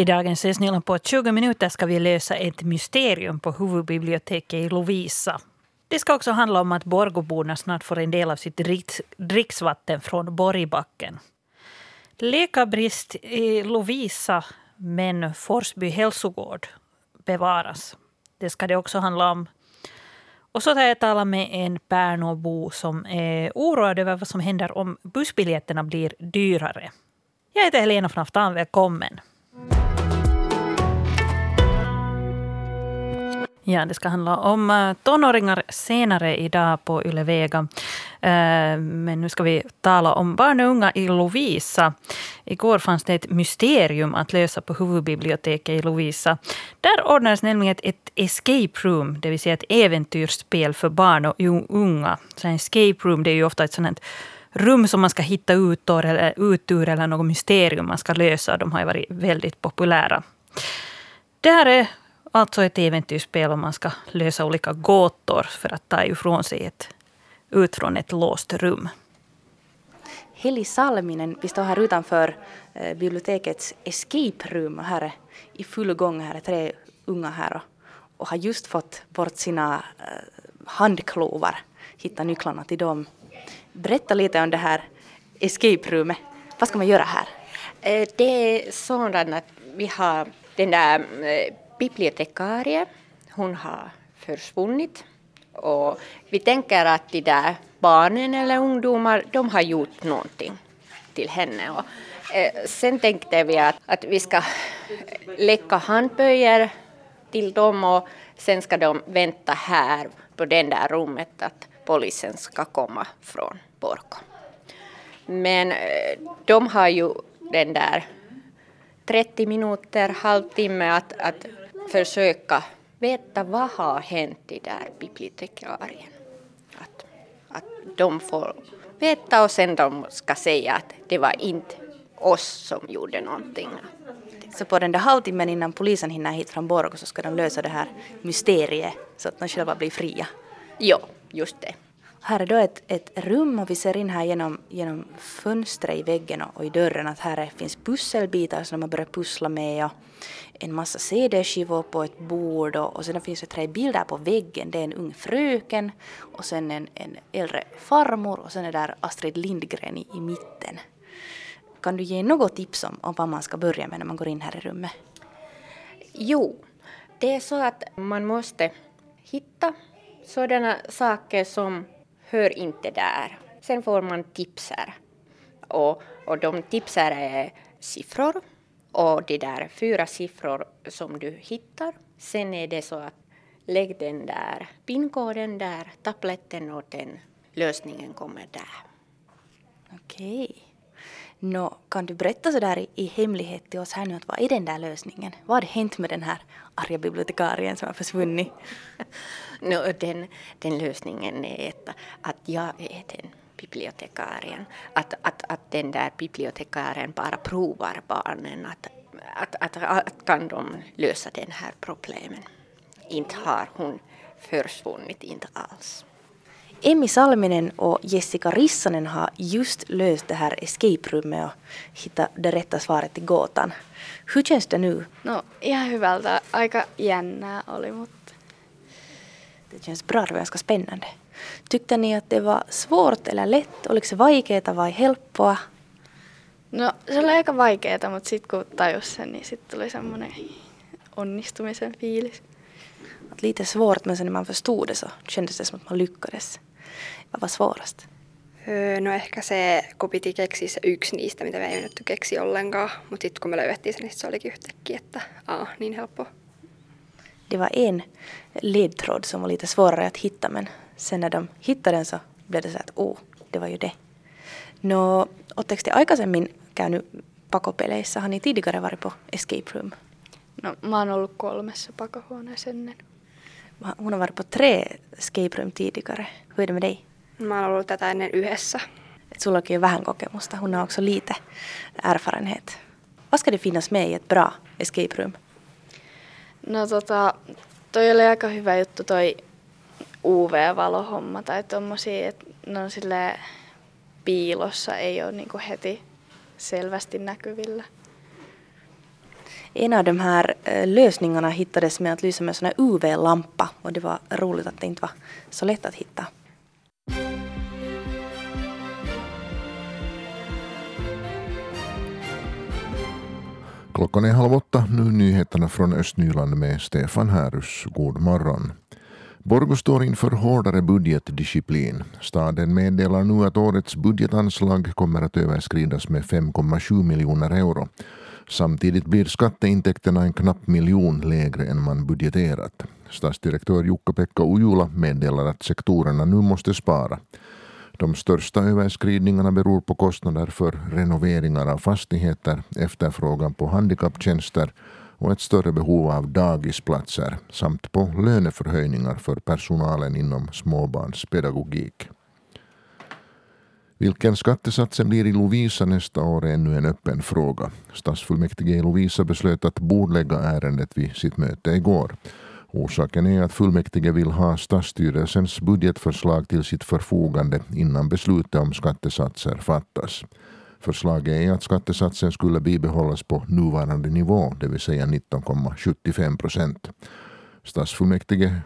I dagens Snillan på 20 minuter ska vi lösa ett mysterium på huvudbiblioteket i Lovisa. Det ska också handla om att Borgåborna snart får en del av sitt dricksvatten från Borgbacken. Läkarbrist i Lovisa, men Forsby hälsogård bevaras. Det ska det också handla om. Och så har jag talat med en Pärnåbo som är oroad över vad som händer om bussbiljetterna blir dyrare. Jag heter Helena von Aftan, välkommen. Ja, det ska handla om eh, tonåringar senare idag på Yle Vega. Eh, men nu ska vi tala om barn och unga i Lovisa. Igår fanns det ett mysterium att lösa på huvudbiblioteket i Lovisa. Där ordnades nämligen ett, ett escape room, det vill säga ett äventyrsspel för barn och unga. Så en escape room det är ju ofta ett sånt rum som man ska hitta ut ur, eller, ut ur eller något mysterium man ska lösa. De har ju varit väldigt populära. Det här är alltså ett äventyrsspel om man ska lösa olika gåtor för att ta ifrån sig ett, ut från ett låst rum. Heli Salminen, vi står här utanför eh, bibliotekets escape room och här är i full gång. Här är tre unga här och, och har just fått bort sina eh, handklovar, hittat nycklarna till dem. Berätta lite om det här escape roomet. Vad ska man göra här? Eh, det är sådant att vi har den där bibliotekarie, hon har försvunnit och vi tänker att de där barnen eller ungdomar, de har gjort någonting till henne. Och, eh, sen tänkte vi att, att vi ska läcka handböjer till dem och sen ska de vänta här på det där rummet att polisen ska komma från Borko. Men eh, de har ju den där 30 minuter, halvtimme att, att försöka veta vad har hänt i där bibliotekarien. Att, att de får veta och sen de ska säga att det var inte oss som gjorde någonting. Så på den där halvtimmen innan polisen hinner hit från Borgå så ska de lösa det här mysteriet så att de själva blir fria? Ja, just det. Här är då ett, ett rum och vi ser in här genom, genom fönstret i väggen och, och i dörren att här är, finns pusselbitar som de har börjat pussla med och en massa CD-skivor på ett bord och, och sen finns det tre bilder på väggen. Det är en ung fröken och sen en, en äldre farmor och sen är där Astrid Lindgren i, i mitten. Kan du ge något tips om, om vad man ska börja med när man går in här i rummet? Jo, det är så att man måste hitta sådana saker som hör inte där. Sen får man tipser. Och, och de tipser är siffror och de där fyra siffror som du hittar. Sen är det så att lägg den där pinkoden där, tabletten och den lösningen kommer där. Okej. Nå, kan du berätta sådär i, i hemlighet till oss här nu att vad är den där lösningen? Vad har hänt med den här arga bibliotekarien som har försvunnit? no, den, den lösningen är att, att jag är den bibliotekarien. Att, att, att den där bibliotekarien bara provar barnen att, att, att, att kan de lösa den här problemen. Inte har hon försvunnit, inte alls. Emmi Salminen och Jessica Rissanen har just löst det här escape-rummet och hittat det rätta svaret till gåtan. Hur känns det nu? No, ihan hyvältä. Aika jännää oli, mutta... Det känns bra, det var ganska spännande. Tyckte ni att det var svårt eller lätt? Oliko se vaikeaa vai helppoa? No se oli aika vaikeaa, mutta sitten kun tajus sen, niin sitten tuli semmoinen onnistumisen fiilis. Lite svårt men sen när man förstod det så kändes det som att man lyckades. Vad var svårast? no ehkä se, kun piti keksiä se yksi niistä, mitä me ei ennetty keksiä ollenkaan. Mutta sitten kun me löydettiin se, niin se olikin yhtäkkiä, että aa, niin helppo. Det var en ledtråd som var lite svårare att hitta men sen när de hittade den så blev det så att oh, det var ju det. No, oletteko te aikaisemmin käynyt pakopeleissä? Har ni tidigare varit på escape room? No, mä oon ollut kolmessa pakohuoneessa ennen. Hon har varit på tre escape room tidigare. Hur är det med dig? Mä oon ollut tätä ennen yhdessä. Et sullakin on vähän kokemusta. Hon har också lite erfarenhet. Vad ska det finnas med i ett bra escape room? No tota, toi oli aika hyvä juttu toi UV-valohomma tai tommosia, että ne on sille piilossa, ei ole niinku heti selvästi näkyvillä. En av de här eh, lösningarna hittades med att lysa med en sån här UV-lampa och det var roligt att det inte var så lätt att hitta. Klockan är halv åtta, nu nyheterna från Östnyland med Stefan Härus. God morgon. Borgå står inför hårdare budgetdisciplin. Staden meddelar nu att årets budgetanslag kommer att överskridas med 5,7 miljoner euro. Samtidigt blir skatteintäkterna en knapp miljon lägre än man budgeterat. Stadsdirektör Jukka-Pekka Ujula meddelar att sektorerna nu måste spara. De största överskridningarna beror på kostnader för renoveringar av fastigheter, efterfrågan på handikapptjänster och ett större behov av dagisplatser samt på löneförhöjningar för personalen inom småbarnspedagogik. Vilken skattesatsen blir i Lovisa nästa år är ännu en öppen fråga. Stadsfullmäktige i Lovisa beslöt att bordlägga ärendet vid sitt möte igår. Orsaken är att fullmäktige vill ha stadsstyrelsens budgetförslag till sitt förfogande innan beslutet om skattesatser fattas. Förslaget är att skattesatsen skulle bibehållas på nuvarande nivå, det vill säga 19,75 procent. Stadsfullmäktige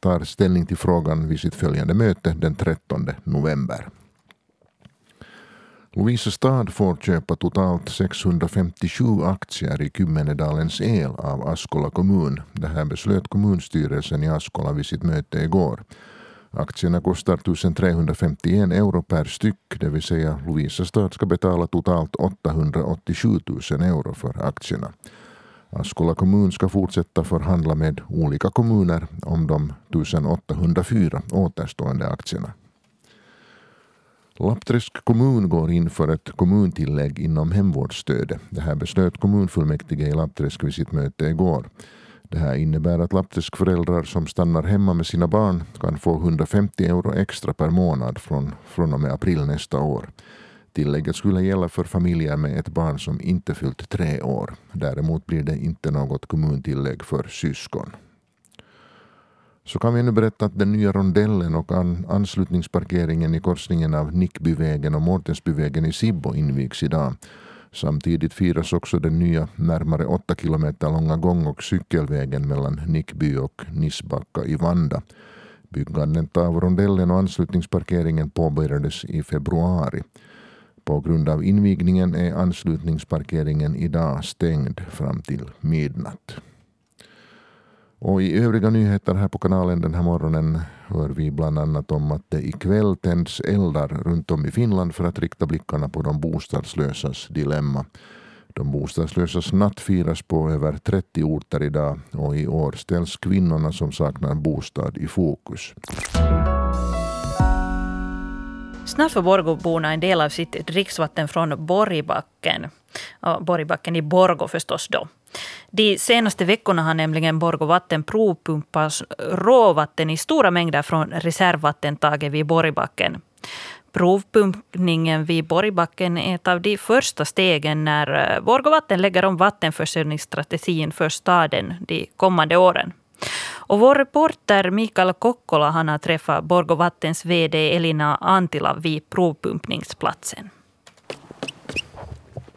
tar ställning till frågan vid sitt följande möte den 13 november. Lovisa stad får köpa totalt 657 aktier i Kymmenedalens el av Askola kommun. Det här beslöt kommunstyrelsen i Askola vid sitt möte igår. Aktierna kostar 1351 euro per styck, det vill säga Lovisa stad ska betala totalt 887 000 euro för aktierna. Askola kommun ska fortsätta förhandla med olika kommuner om de 1804 återstående aktierna. Lappträsk kommun går in för ett kommuntillägg inom hemvårdsstödet. Det här beslöt kommunfullmäktige i Lappträsk vid sitt möte igår. Det här innebär att Lappträskföräldrar som stannar hemma med sina barn kan få 150 euro extra per månad från, från och med april nästa år. Tillägget skulle gälla för familjer med ett barn som inte fyllt tre år. Däremot blir det inte något kommuntillägg för syskon. Så kan vi nu berätta att den nya rondellen och an anslutningsparkeringen i korsningen av Nickbyvägen och Mårtensbyvägen i Sibbo invigs idag. Samtidigt firas också den nya närmare 8 kilometer långa gång och cykelvägen mellan Nickby och Nissbacka i Vanda. Byggandet av rondellen och anslutningsparkeringen påbörjades i februari. På grund av invigningen är anslutningsparkeringen idag stängd fram till midnatt. Och i övriga nyheter här på kanalen den här morgonen hör vi bland annat om att det ikväll tänds eldar runt om i Finland för att rikta blickarna på de bostadslösas dilemma. De bostadslösas natt firas på över 30 orter idag och i år ställs kvinnorna som saknar bostad i fokus. Snart får Borgåborna en del av sitt dricksvatten från Borgbacken. Borgbacken i Borgå förstås då. De senaste veckorna har nämligen Borgå vatten provpumpat råvatten i stora mängder från reservvattentaget vid Borgbacken. Provpumpningen vid Borgbacken är ett av de första stegen när eh, Borgå vatten lägger om vattenförsörjningsstrategin för staden de kommande åren. Och vår reporter Mikael Kokkola han har träffat Borgå vattens VD Elina Antila vid provpumpningsplatsen.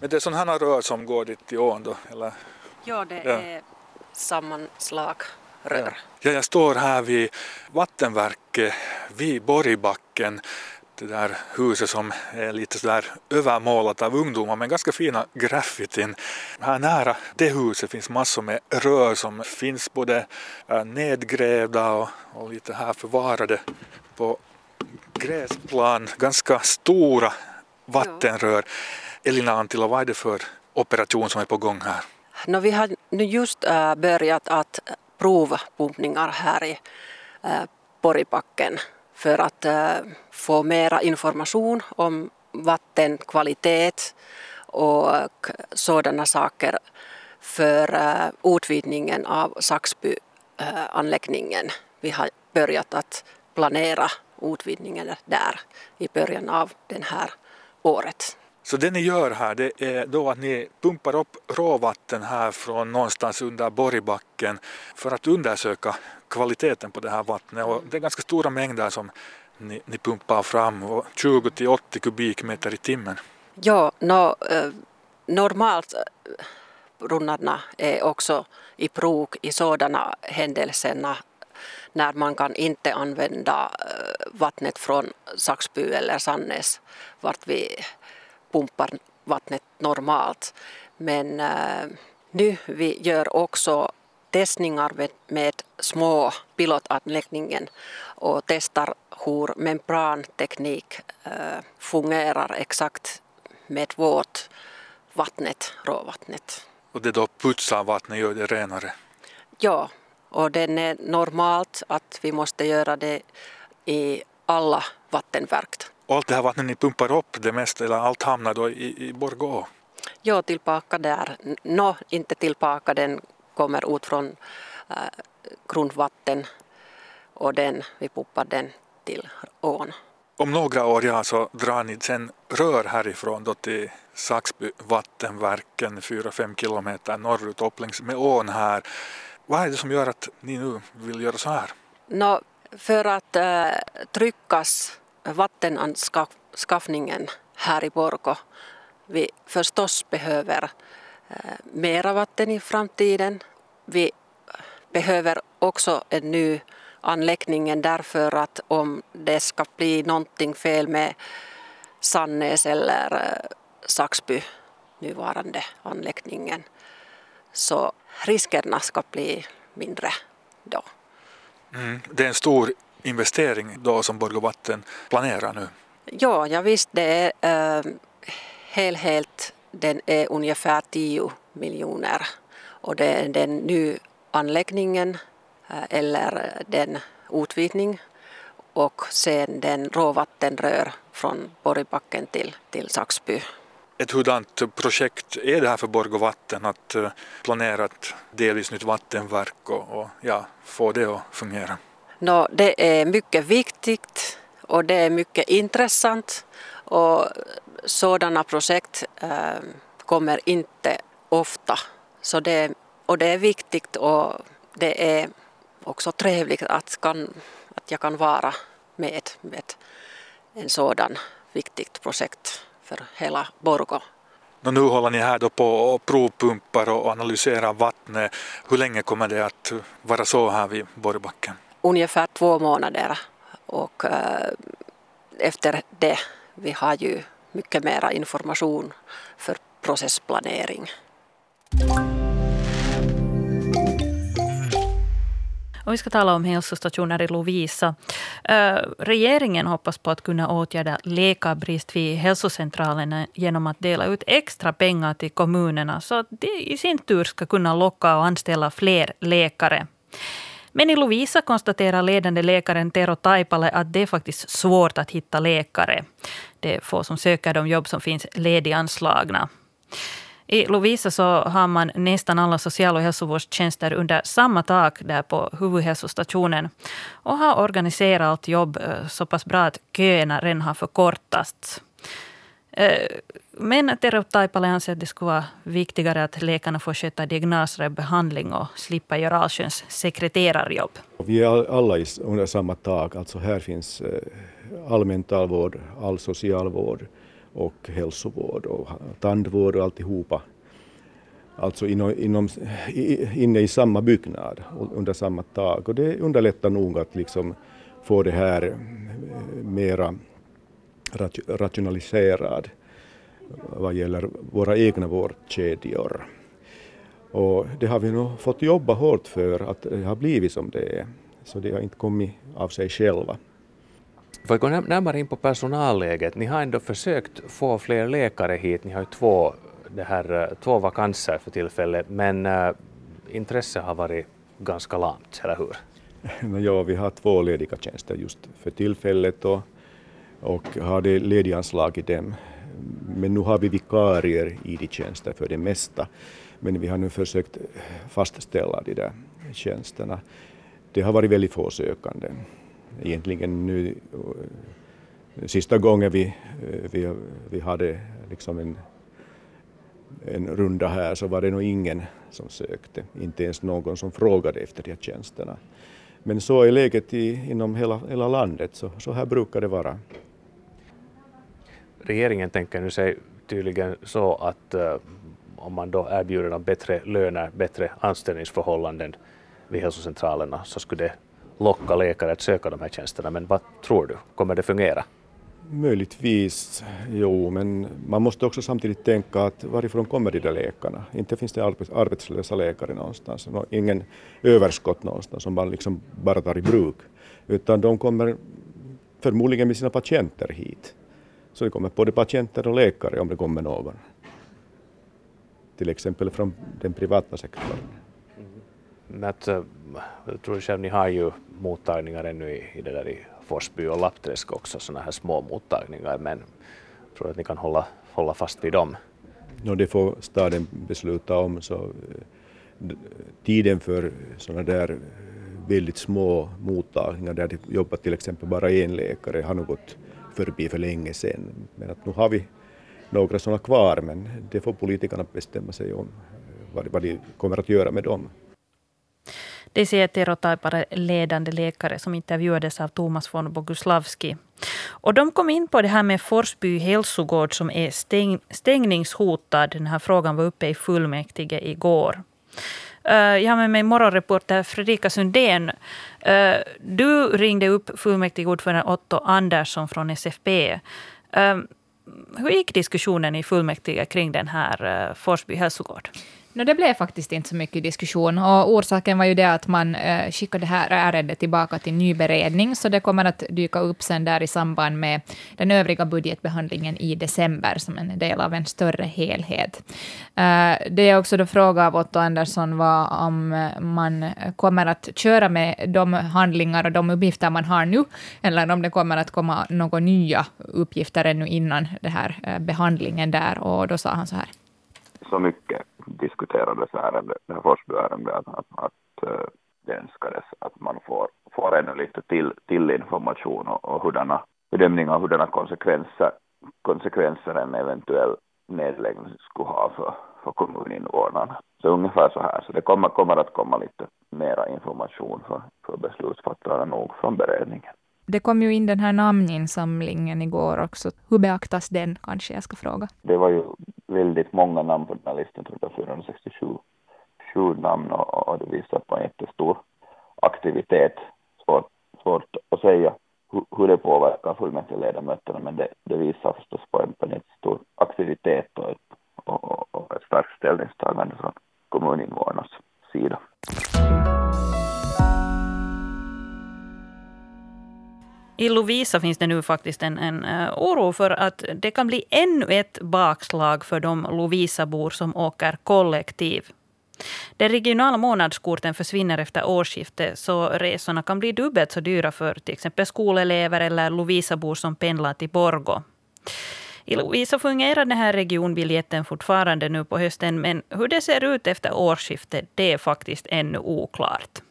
Men det är sådana här rör som går dit till ån då? Eller? Ja, det ja. är sammanslagrör. Ja. ja, jag står här vid vattenverket vid Borgbacken det där huset som är lite sådär övermålat av ungdomar med ganska fina graffitin. Här nära det huset finns massor med rör som finns både äh, nedgrävda och, och lite här förvarade på gräsplan. Ganska stora vattenrör. Ja. Elina Antila, vad är det för operation som är på gång här? No, vi har nu just äh, börjat att prova pumpningar här i äh, Poribacken för att äh, få mera information om vattenkvalitet och äh, sådana saker för äh, utvidgningen av Saxbyanläggningen. Äh, vi har börjat att planera utvidgningen där i början av det här året. Så det ni gör här det är då att ni pumpar upp råvatten här från någonstans under Borgbacken för att undersöka kvaliteten på det här vattnet och det är ganska stora mängder som ni, ni pumpar fram, 20 till 80 kubikmeter i timmen. Ja, no, eh, normalt eh, brunnarna är också i bruk i sådana händelser när man kan inte använda eh, vattnet från Saxby eller Sannäs vart vi pumpar vattnet normalt. Men nu vi gör också testningar med, med små pilotanläggningen och testar hur membranteknik äh, fungerar exakt med vårt vattnet, råvattnet. Och det då putsar vattnet, gör det renare? Ja, och det är normalt att vi måste göra det i alla vattenverk. Och allt det här vattnet ni pumpar upp, det mesta, eller allt hamnar då i, i Borgå? Ja, tillbaka där. Nå, inte tillbaka, den kommer ut från äh, grundvatten och den, vi pumpar den till ån. Om några år ja, så drar ni sen rör härifrån då till Saxby vattenverken 4-5 kilometer norrut upp längs med ån här. Vad är det som gör att ni nu vill göra så här? No, för att äh, tryckas vattenanskaffningen här i Borgo Vi förstås behöver eh, mera vatten i framtiden. Vi behöver också en ny anläggning därför att om det ska bli någonting fel med Sannäs eller eh, Saxby, nuvarande anläggningen, så riskerna ska bli mindre då. Mm, det är en stor investering då som Borgå Vatten planerar nu? Ja, ja visst det är äh, helhet den är ungefär 10 miljoner och det är den nya anläggningen Eh, eller den utvidgning och sen den råvattenrör från Borgbacken till, till Saxby. Ett hurdant projekt är det här för Borgå Vatten att eh, planera ett delvis nytt vattenverk och, och ja, få det att fungera? No, det är mycket viktigt och det är mycket intressant och sådana projekt äh, kommer inte ofta. Så det, och det är viktigt och det är också trevligt att, kan, att jag kan vara med med en sådan viktigt projekt för hela Borgå. Och nu håller ni här då på och provpumpar och analyserar vattnet. Hur länge kommer det att vara så här vid Borgbacken? Ungefär två månader och eh, efter det vi har ju mycket mera information för processplanering. Och vi ska tala om hälsostationer i Lovisa. Eh, regeringen hoppas på att kunna åtgärda läkarbrist vid hälsocentralerna genom att dela ut extra pengar till kommunerna så att de i sin tur ska kunna locka och anställa fler läkare. Men i Lovisa konstaterar ledande läkaren Tero Taipale att det är faktiskt svårt att hitta läkare. Det är få som söker de jobb som finns lediganslagna. I Lovisa så har man nästan alla social och hälsovårdstjänster under samma tak där på huvudhälsostationen och har organiserat allt jobb eh, så pass bra att köerna redan har förkortats. Eh, men Tero Taipale anser att det skulle vara viktigare att läkarna får sköta diagnoser och behandling och slippa göra allsköns sekreterarjobb. Vi är alla under samma tak, alltså här finns eh, all mentalvård, all socialvård, och hälsovård och tandvård och alltihopa. Alltså inom, inom, inne i samma byggnad under samma tak och det underlättar nog att liksom få det här eh, mera rationaliserad vad gäller våra egna vårdkedjor. Och det har vi nog fått jobba hårt för att det har blivit som det är. Så det har inte kommit av sig själva. För att gå närmare in på personalläget, ni har ändå försökt få fler läkare hit, ni har ju två, det här, eh, två vakanser för tillfället, men äh, intresset har varit ganska lamt, eller hur? Ja, vi har två lediga tjänster just för tillfället och, och har det lediganslag i dem. Men nu har vi vikarier i de tjänster för det mesta. Men vi har nu försökt fastställa de där tjänsterna. Det har varit väldigt få sökande egentligen nu eh, sista gången vi, eh, vi, vi hade liksom en, en runda här så var det nog ingen som sökte, inte ens någon som frågade efter de här tjänsterna. Men så är läget i, inom hela, hela landet, så, så här brukar det vara. Regeringen tänker nu sig tydligen så att uh, om man då erbjuder dem bättre löner, bättre anställningsförhållanden vid hälsocentralerna så skulle det locka läkare att söka de här tjänsterna. Men vad tror du, kommer det fungera? Möjligtvis, jo, men man måste också samtidigt tänka att varifrån kommer de där läkarna? Inte finns det arbetslösa läkare någonstans, ingen överskott någonstans som man liksom bara tar i bruk, utan de kommer förmodligen med sina patienter hit. Så det kommer både patienter och läkare om det kommer någon. Till exempel från den privata sektorn. Mm. Att, jag tror själv, ni har ju mottagningar ännu i, i det där i Forsby och Lappträsk också, sådana här små mottagningar, men jag tror att ni kan hålla, hålla fast vid dem? No, det får staden besluta om. Så, eh, tiden för sådana där eh, väldigt små mottagningar där det jobbar till exempel bara en läkare har nog gått förbi för länge sedan. Men att nu har vi några sådana kvar, men det får politikerna bestämma sig om eh, vad, vad de kommer att göra med dem. Det säger Tero Taipare, ledande läkare som intervjuades av Thomas von Boguslavski. Och de kom in på det här med Forsby hälsogård som är stäng, stängningshotad. Den här frågan var uppe i fullmäktige igår. Eh, jag har med mig morgonreporter Fredrika Sundén. Eh, du ringde upp fullmäktigeordförande Otto Andersson från SFP. Eh, hur gick diskussionen i fullmäktige kring den här Forsby hälsogård? No, det blev faktiskt inte så mycket diskussion. Och orsaken var ju det att man eh, skickade det här ärendet tillbaka till ny beredning, så det kommer att dyka upp sen där i samband med den övriga budgetbehandlingen i december, som en del av en större helhet. Eh, det jag också då frågade av Otto Andersson var om eh, man kommer att köra med de handlingar och de uppgifter man har nu, eller om det kommer att komma några nya uppgifter ännu innan den här eh, behandlingen där. Och då sa han så här. Så mycket diskuterades ärende, det här Forsbyärendet, att, att, att uh, det önskades att man får, får ännu lite till, till information och, och hurdana bedömningar av hurdana konsekvenser, konsekvenser en eventuell nedläggning skulle ha för, för kommuninvånarna. Så ungefär så här, så det kommer, kommer att komma lite mera information för, för beslutsfattarna nog från beredningen. Det kom ju in den här namninsamlingen igår också. Hur beaktas den kanske jag ska fråga? Det var ju väldigt många namn på den här listan, tror jag 467 sju namn och, och det visar på en jättestor aktivitet. Svårt, svårt att säga hur, hur det påverkar fullmäktigeledamöterna men det, det visar förstås på en, på en jättestor aktivitet och ett, och, och ett starkt ställningstagande från kommuninvånarnas sida. I Lovisa finns det nu faktiskt en, en eh, oro för att det kan bli ännu ett bakslag för de Lovisabor som åker kollektiv. De regionala månadskorten försvinner efter årsskiftet så resorna kan bli dubbelt så dyra för till exempel skolelever eller Lovisabor som pendlar till Borgo. I Lovisa fungerar den här regionbiljetten fortfarande nu på hösten men hur det ser ut efter årsskiftet det är faktiskt ännu oklart.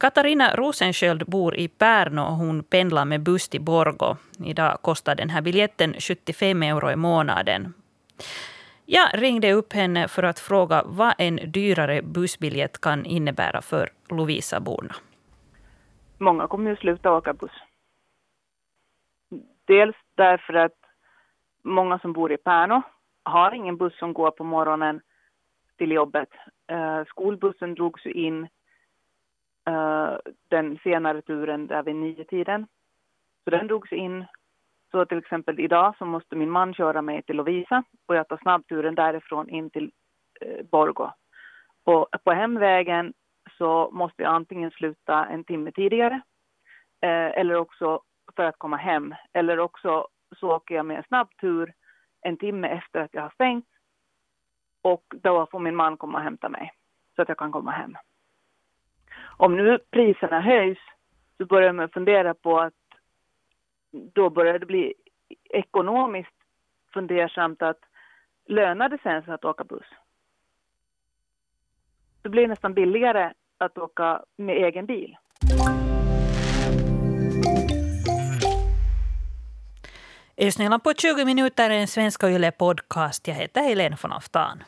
Katarina Rosensköld bor i Pärno och hon pendlar med buss till Borgo. Idag kostar den här biljetten 75 euro i månaden. Jag ringde upp henne för att fråga vad en dyrare bussbiljett kan innebära för Lovisa-borna. Många kommer ju sluta åka buss. Dels därför att många som bor i Pärno har ingen buss som går på morgonen till jobbet. Eh, skolbussen drogs ju in uh, den senare turen där vid nio tiden. Så den drogs in. Så till exempel idag så måste min man köra mig till Lovisa och jag tar snabbturen därifrån in till eh, uh, Borgo. Och på hemvägen så måste jag antingen sluta en timme tidigare uh, eller också för att komma hem. Eller också så åker jag med en snabbtur en timme efter att jag har stängt och då får min man komma och hämta mig så att jag kan komma hem om nu priserna höjs så börjar man fundera på att då börjar det bli ekonomiskt fundersamt att lönar det sig ens att åka buss? Det blir nästan billigare att åka med egen bil. Lyssna på 20 minuter är en svensk Yle podcast. Jag heter Helene von Aftan.